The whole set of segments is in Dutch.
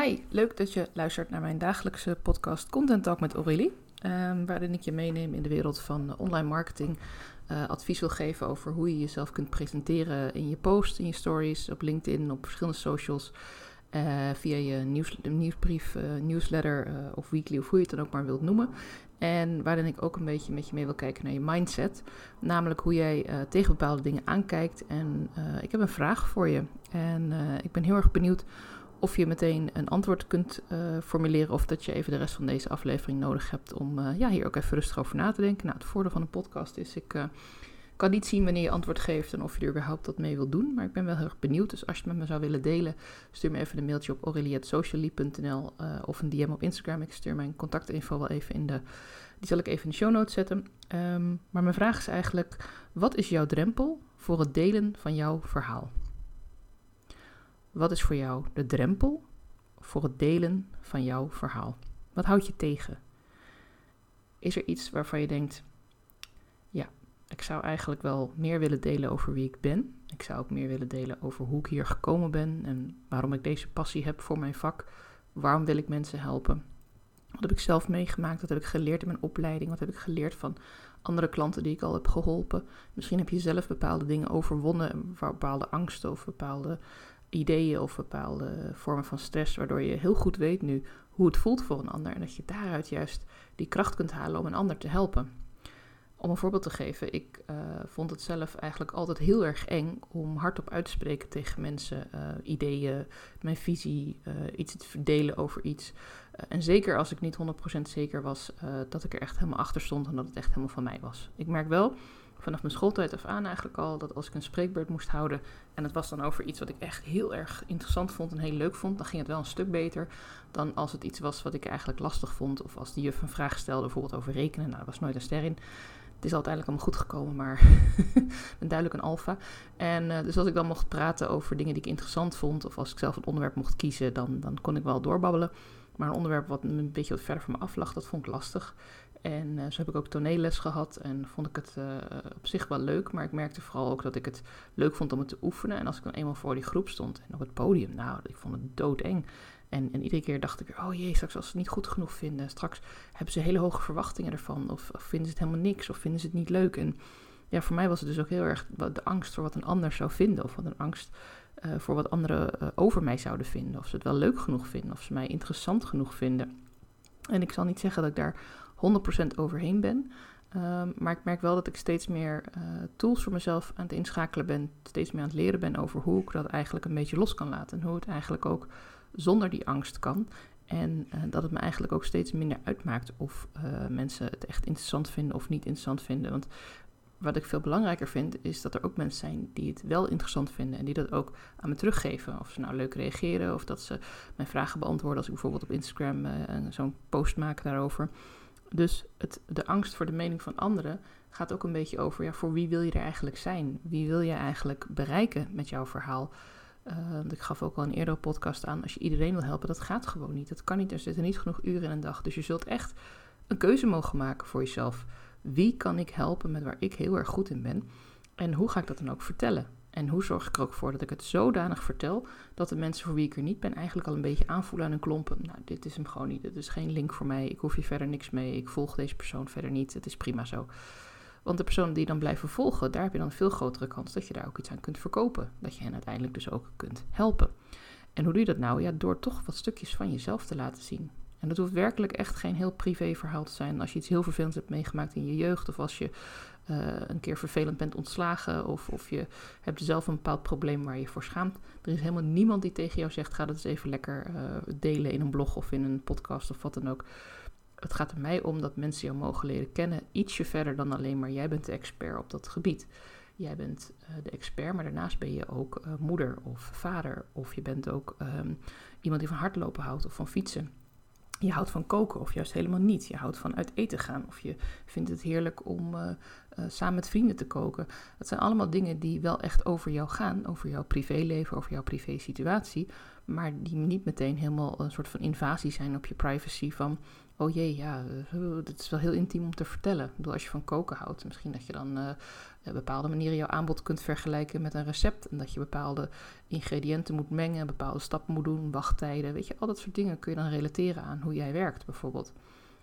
Hi, leuk dat je luistert naar mijn dagelijkse podcast Content Talk met Aurélie. Um, waarin ik je meeneem in de wereld van online marketing. Uh, advies wil geven over hoe je jezelf kunt presenteren in je posts, in je stories, op LinkedIn, op verschillende socials. Uh, via je nieuws, nieuwsbrief, uh, newsletter of weekly of hoe je het dan ook maar wilt noemen. En waarin ik ook een beetje met je mee wil kijken naar je mindset. Namelijk hoe jij tegen bepaalde dingen aankijkt. En ik heb een vraag voor je. En ik ben heel erg benieuwd of je meteen een antwoord kunt uh, formuleren of dat je even de rest van deze aflevering nodig hebt om uh, ja, hier ook even rustig over na te denken. Nou, het voordeel van een podcast is, ik uh, kan niet zien wanneer je antwoord geeft en of je er überhaupt wat mee wil doen, maar ik ben wel heel erg benieuwd. Dus als je het met me zou willen delen, stuur me even een mailtje op aurelie.socially.nl of een DM op Instagram. Ik stuur mijn contactinfo wel even in de, die zal ik even in de show notes zetten. Um, maar mijn vraag is eigenlijk, wat is jouw drempel voor het delen van jouw verhaal? Wat is voor jou de drempel voor het delen van jouw verhaal? Wat houdt je tegen? Is er iets waarvan je denkt: ja, ik zou eigenlijk wel meer willen delen over wie ik ben. Ik zou ook meer willen delen over hoe ik hier gekomen ben en waarom ik deze passie heb voor mijn vak. Waarom wil ik mensen helpen? Wat heb ik zelf meegemaakt? Wat heb ik geleerd in mijn opleiding? Wat heb ik geleerd van andere klanten die ik al heb geholpen? Misschien heb je zelf bepaalde dingen overwonnen, bepaalde angsten of bepaalde ideeën of bepaalde vormen van stress, waardoor je heel goed weet nu hoe het voelt voor een ander en dat je daaruit juist die kracht kunt halen om een ander te helpen. Om een voorbeeld te geven, ik uh, vond het zelf eigenlijk altijd heel erg eng om hardop uit te spreken tegen mensen, uh, ideeën, mijn visie, uh, iets te verdelen over iets. en zeker als ik niet 100% zeker was dat ik er echt helemaal achter stond en dat het echt helemaal van mij was. Ik merk wel vanaf mijn schooltijd af aan eigenlijk al dat als ik een spreekbeurt moest houden en het was dan over iets wat ik echt heel erg interessant vond en heel leuk vond, dan ging het wel een stuk beter dan als het iets was wat ik eigenlijk lastig vond of als die juf een vraag stelde bijvoorbeeld over rekenen. Nou, er was nooit een ster in. Het is uiteindelijk allemaal goed gekomen, maar ik ben duidelijk een alfa. En uh, dus als ik dan mocht praten over dingen die ik interessant vond, of als ik zelf een onderwerp mocht kiezen, dan, dan kon ik wel doorbabbelen. Maar een onderwerp wat een beetje wat verder van me af lag, dat vond ik lastig. En uh, zo heb ik ook toneelles gehad en vond ik het uh, op zich wel leuk. Maar ik merkte vooral ook dat ik het leuk vond om het te oefenen. En als ik dan eenmaal voor die groep stond en op het podium, nou, ik vond het doodeng. En, en iedere keer dacht ik, oh jee, straks als ze het niet goed genoeg vinden, straks hebben ze hele hoge verwachtingen ervan. Of, of vinden ze het helemaal niks, of vinden ze het niet leuk. En ja, voor mij was het dus ook heel erg de angst voor wat een ander zou vinden. Of wat een angst uh, voor wat anderen over mij zouden vinden. Of ze het wel leuk genoeg vinden, of ze mij interessant genoeg vinden. En ik zal niet zeggen dat ik daar 100% overheen ben. Um, maar ik merk wel dat ik steeds meer uh, tools voor mezelf aan het inschakelen ben. Steeds meer aan het leren ben over hoe ik dat eigenlijk een beetje los kan laten. En hoe het eigenlijk ook zonder die angst kan. En uh, dat het me eigenlijk ook steeds minder uitmaakt of uh, mensen het echt interessant vinden of niet interessant vinden. Want wat ik veel belangrijker vind, is dat er ook mensen zijn die het wel interessant vinden en die dat ook aan me teruggeven. Of ze nou leuk reageren of dat ze mijn vragen beantwoorden als ik bijvoorbeeld op Instagram zo'n post maak daarover. Dus het, de angst voor de mening van anderen gaat ook een beetje over, ja, voor wie wil je er eigenlijk zijn? Wie wil je eigenlijk bereiken met jouw verhaal? Uh, ik gaf ook al een eerdere podcast aan, als je iedereen wil helpen, dat gaat gewoon niet. Dat kan niet, er zitten niet genoeg uren in een dag. Dus je zult echt een keuze mogen maken voor jezelf. Wie kan ik helpen met waar ik heel erg goed in ben? En hoe ga ik dat dan ook vertellen? En hoe zorg ik er ook voor dat ik het zodanig vertel dat de mensen voor wie ik er niet ben eigenlijk al een beetje aanvoelen aan hun klompen. Nou, dit is hem gewoon niet. Dit is geen link voor mij. Ik hoef hier verder niks mee. Ik volg deze persoon verder niet. Het is prima zo. Want de personen die dan blijven volgen, daar heb je dan een veel grotere kans dat je daar ook iets aan kunt verkopen. Dat je hen uiteindelijk dus ook kunt helpen. En hoe doe je dat nou? Ja, door toch wat stukjes van jezelf te laten zien. En dat hoeft werkelijk echt geen heel privé verhaal te zijn. Als je iets heel vervelends hebt meegemaakt in je jeugd, of als je uh, een keer vervelend bent ontslagen, of, of je hebt zelf een bepaald probleem waar je voor schaamt. Er is helemaal niemand die tegen jou zegt: ga dat eens even lekker uh, delen in een blog of in een podcast of wat dan ook. Het gaat er mij om dat mensen jou mogen leren kennen, ietsje verder dan alleen maar jij bent de expert op dat gebied. Jij bent uh, de expert, maar daarnaast ben je ook moeder of vader. Of je bent ook um, iemand die van hardlopen houdt of van fietsen. Je houdt van koken of juist helemaal niet. Je houdt van uit eten gaan of je vindt het heerlijk om uh, uh, samen met vrienden te koken. Dat zijn allemaal dingen die wel echt over jou gaan, over jouw privéleven, over jouw privésituatie, maar die niet meteen helemaal een soort van invasie zijn op je privacy van, oh jee, ja, uh, dat is wel heel intiem om te vertellen. Ik bedoel, als je van koken houdt, misschien dat je dan bepaalde manieren jouw aanbod kunt vergelijken met een recept en dat je bepaalde ingrediënten moet mengen, bepaalde stappen moet doen, wachttijden, weet je, al dat soort dingen kun je dan relateren aan hoe jij werkt bijvoorbeeld.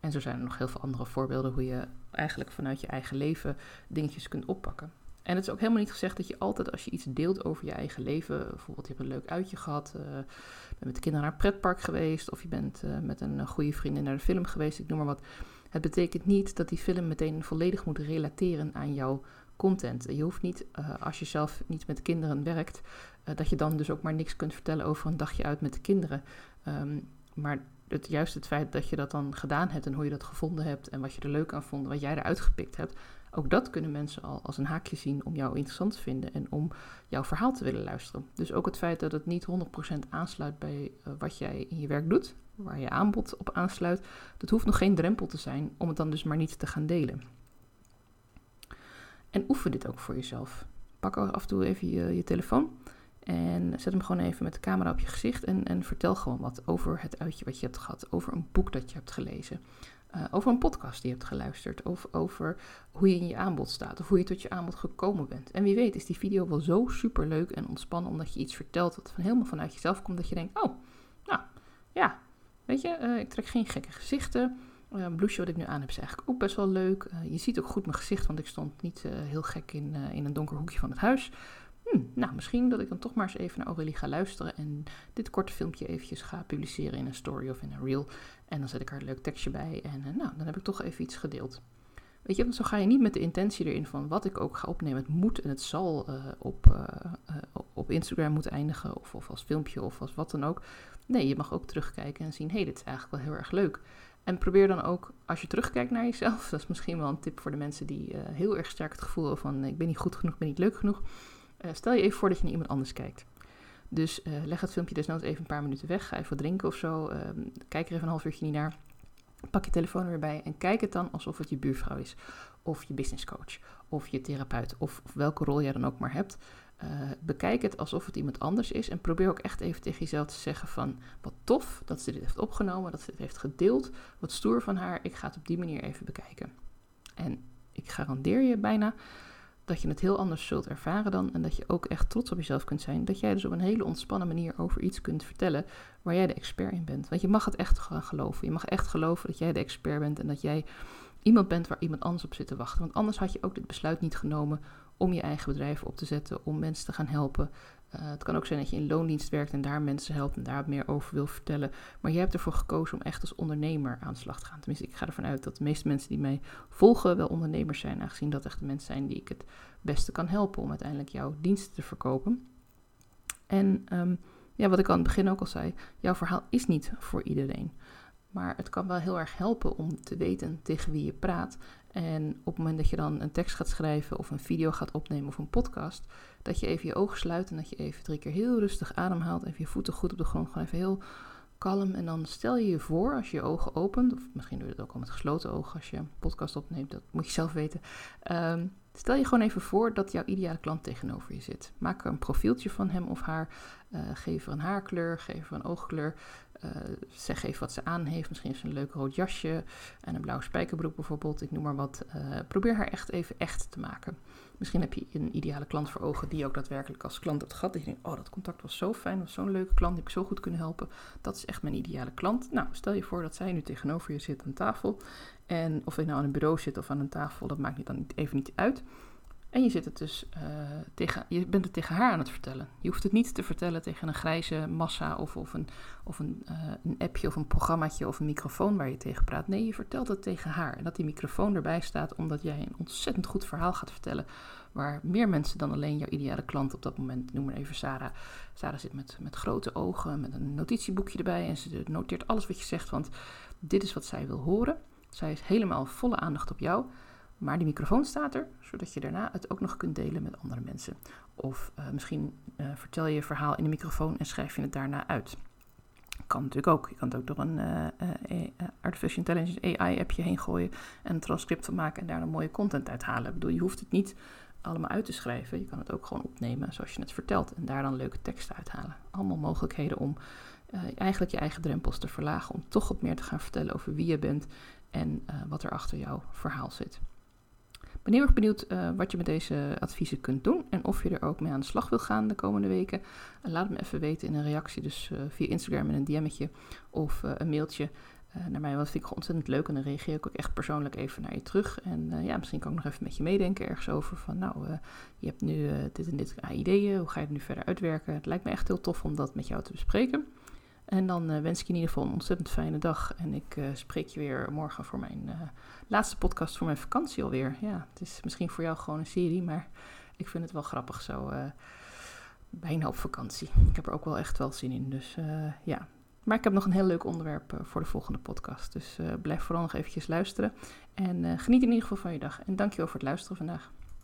En zo zijn er nog heel veel andere voorbeelden hoe je eigenlijk vanuit je eigen leven dingetjes kunt oppakken. En het is ook helemaal niet gezegd dat je altijd als je iets deelt over je eigen leven, bijvoorbeeld je hebt een leuk uitje gehad, uh, bent met de kinderen naar een pretpark geweest of je bent uh, met een goede vriendin naar de film geweest, ik noem maar wat. Het betekent niet dat die film meteen volledig moet relateren aan jouw content. Je hoeft niet, uh, als je zelf niet met kinderen werkt, dat je dan dus ook maar niks kunt vertellen over een dagje uit met de kinderen. Um, maar het, juist het feit dat je dat dan gedaan hebt en hoe je dat gevonden hebt en wat je er leuk aan vond, wat jij eruit gepikt hebt, ook dat kunnen mensen al als een haakje zien om jou interessant te vinden en om jouw verhaal te willen luisteren. Dus ook het feit dat het niet 100% aansluit bij uh, wat jij in je werk doet, waar je aanbod op aansluit, dat hoeft nog geen drempel te zijn om het dan dus maar niet te gaan delen. En oefen dit ook voor jezelf. Pak af en toe even je, je telefoon en zet hem gewoon even met de camera op je gezicht en, en vertel gewoon wat over het uitje wat je hebt gehad, over een boek dat je hebt gelezen. Uh, over een podcast die je hebt geluisterd. Of over hoe je in je aanbod staat. Of hoe je tot je aanbod gekomen bent. En wie weet is die video wel zo super leuk en ontspannen. Omdat je iets vertelt wat van helemaal vanuit jezelf komt. Dat je denkt, oh, nou, ja. Weet je, uh, ik trek geen gekke gezichten. Uh, blouseje wat ik nu aan heb is eigenlijk ook best wel leuk. je ziet ook goed mijn gezicht, want ik stond niet heel gek in, in een donker hoekje van het huis. Hm, nou, misschien dat ik dan toch maar eens even naar Aurélie ga luisteren en dit korte filmpje eventjes ga publiceren in een story of in een reel. En dan zet ik er een leuk tekstje bij en nou, dan heb ik toch even iets gedeeld. Weet je, want zo ga je niet met de intentie erin van wat ik ook ga opnemen. Het moet en het zal op, op Instagram moeten eindigen of, of als filmpje of als wat dan ook. Nee, je mag ook terugkijken en zien, hé, hey, dit is eigenlijk wel heel erg leuk. En probeer dan ook, als je terugkijkt naar jezelf, dat is misschien wel een tip voor de mensen die heel erg sterk het gevoel hebben van ik ben niet goed genoeg, ik ben niet leuk genoeg uh, stel je even voor dat je naar iemand anders kijkt. Dus leg het filmpje desnoods even een paar minuten weg. Ga even wat drinken of zo. Uh, kijk er even een half uurtje niet naar. Pak je telefoon er weer bij en kijk het dan alsof het je buurvrouw is. Of je businesscoach. Of je therapeut. Of welke rol jij dan ook maar hebt. Uh, bekijk het alsof het iemand anders is. En probeer ook echt even tegen jezelf te zeggen van... Wat tof dat ze dit heeft opgenomen. Dat ze dit heeft gedeeld. Wat stoer van haar. Ik ga het op die manier even bekijken. En ik garandeer je bijna dat je het heel anders zult ervaren dan. En dat je ook echt trots op jezelf kunt zijn. Dat jij dus op een hele ontspannen manier over iets kunt vertellen waar jij de expert in bent. Want je mag het echt gaan geloven. Je mag echt geloven dat jij de expert bent en dat jij iemand bent waar iemand anders op zit te wachten. Want anders had je ook dit besluit niet genomen om je eigen bedrijf op te zetten, om mensen te gaan helpen. Uh, het kan ook zijn dat je in loondienst werkt en daar mensen helpt en daar meer over wil vertellen. Maar jij hebt ervoor gekozen om echt als ondernemer aan de slag te gaan. Tenminste, ik ga ervan uit dat de meeste mensen die mij volgen wel ondernemers zijn, aangezien dat echt de mensen zijn die ik het beste kan helpen om uiteindelijk jouw diensten te verkopen. En um, ja, wat ik aan het begin ook al zei, jouw verhaal is niet voor iedereen. Maar het kan wel heel erg helpen om te weten tegen wie je praat. En op het moment dat je dan een tekst gaat schrijven of een video gaat opnemen of een podcast, dat je even je ogen sluit en dat je even drie keer heel rustig ademhaalt. Even je voeten goed op de grond, gewoon even heel kalm. En dan stel je je voor als je je ogen opent, of misschien doe je dat ook al met gesloten ogen als je een podcast opneemt, dat moet je zelf weten. Um, Stel je gewoon even voor dat jouw ideale klant tegenover je zit. Maak er een profieltje van hem of haar. Uh, geef er een haarkleur, geef er een oogkleur. Uh, zeg even wat ze aan heeft. Misschien is ze een leuk rood jasje en een blauwe spijkerbroek bijvoorbeeld. Ik noem maar wat. Uh, probeer haar echt even echt te maken. Misschien heb je een ideale klant voor ogen die ook daadwerkelijk als klant hebt gehad. Dat je denkt, oh dat contact was zo fijn, was zo'n leuke klant, die heb ik zo goed kunnen helpen. Dat is echt mijn ideale klant. Nou, stel je voor dat zij nu tegenover je zit aan tafel. En of je nou aan een bureau zit of aan een tafel, dat maakt dan even niet uit. En je, zit het dus, uh, tegen, je bent het tegen haar aan het vertellen. Je hoeft het niet te vertellen tegen een grijze massa of, of, een, of een, uh, een appje of een programmaatje of een microfoon waar je tegen praat. Nee, je vertelt het tegen haar. En dat die microfoon erbij staat omdat jij een ontzettend goed verhaal gaat vertellen. Waar meer mensen dan alleen jouw ideale klant op dat moment, noem maar even Sarah. Sarah zit met, met grote ogen, met een notitieboekje erbij en ze noteert alles wat je zegt. Want dit is wat zij wil horen. Zij is helemaal volle aandacht op jou. Maar die microfoon staat er, zodat je daarna het ook nog kunt delen met andere mensen. Of uh, misschien uh, vertel je je verhaal in de microfoon en schrijf je het daarna uit. kan natuurlijk ook. Je kan het ook door een Artificial Intelligence AI-appje heen gooien en een transcript van maken en daar een mooie content uithalen. Ik bedoel, je hoeft het niet allemaal uit te schrijven. Je kan het ook gewoon opnemen zoals je het vertelt en daar dan leuke teksten uithalen. Allemaal mogelijkheden om eigenlijk je eigen drempels te verlagen, om toch wat meer te gaan vertellen over wie je bent en wat er achter jouw verhaal zit ben heel erg benieuwd uh, wat je met deze adviezen kunt doen en of je er ook mee aan de slag wil gaan de komende weken. Laat me even weten in een reactie, dus uh, via Instagram in een DM'tje of een mailtje naar mij. Want dat vind ik ontzettend leuk en dan reageer ik ook echt persoonlijk even naar je terug. En ja, misschien kan ik nog even met je meedenken ergens over van nou, je hebt nu dit en dit ideeën, hoe ga je het nu verder uitwerken? Het lijkt me echt heel tof om dat met jou te bespreken. En dan uh, wens ik je in ieder geval een ontzettend fijne dag. En ik uh, spreek je weer morgen voor mijn uh, laatste podcast voor mijn vakantie alweer. Ja, het is misschien voor jou gewoon een serie, maar ik vind het wel grappig zo bijna op vakantie. Ik heb er ook wel echt wel zin in. Dus ja. Maar ik heb nog een heel leuk onderwerp voor de volgende podcast. Dus blijf vooral nog eventjes luisteren. En geniet in ieder geval van je dag. En dankjewel voor het luisteren vandaag.